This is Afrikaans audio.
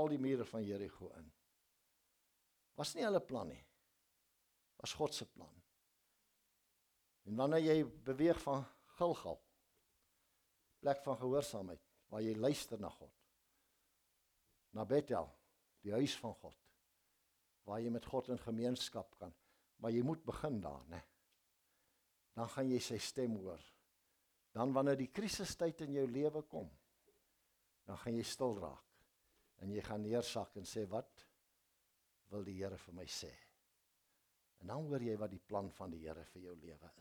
al die mure van Jerigo in. Was nie hulle plan nie. Was God se plan. En wanneer jy beweeg van Gilgal plek van gehoorsaamheid waar jy luister na God na Bethel die huis van God waar jy met God in gemeenskap kan maar jy moet begin daar nê dan gaan jy sy stem hoor dan wanneer die krisistyd in jou lewe kom dan gaan jy stil raak en jy gaan neersak en sê wat wil die Here vir my sê? En dan hoor jy wat die plan van die Here vir jou lewe is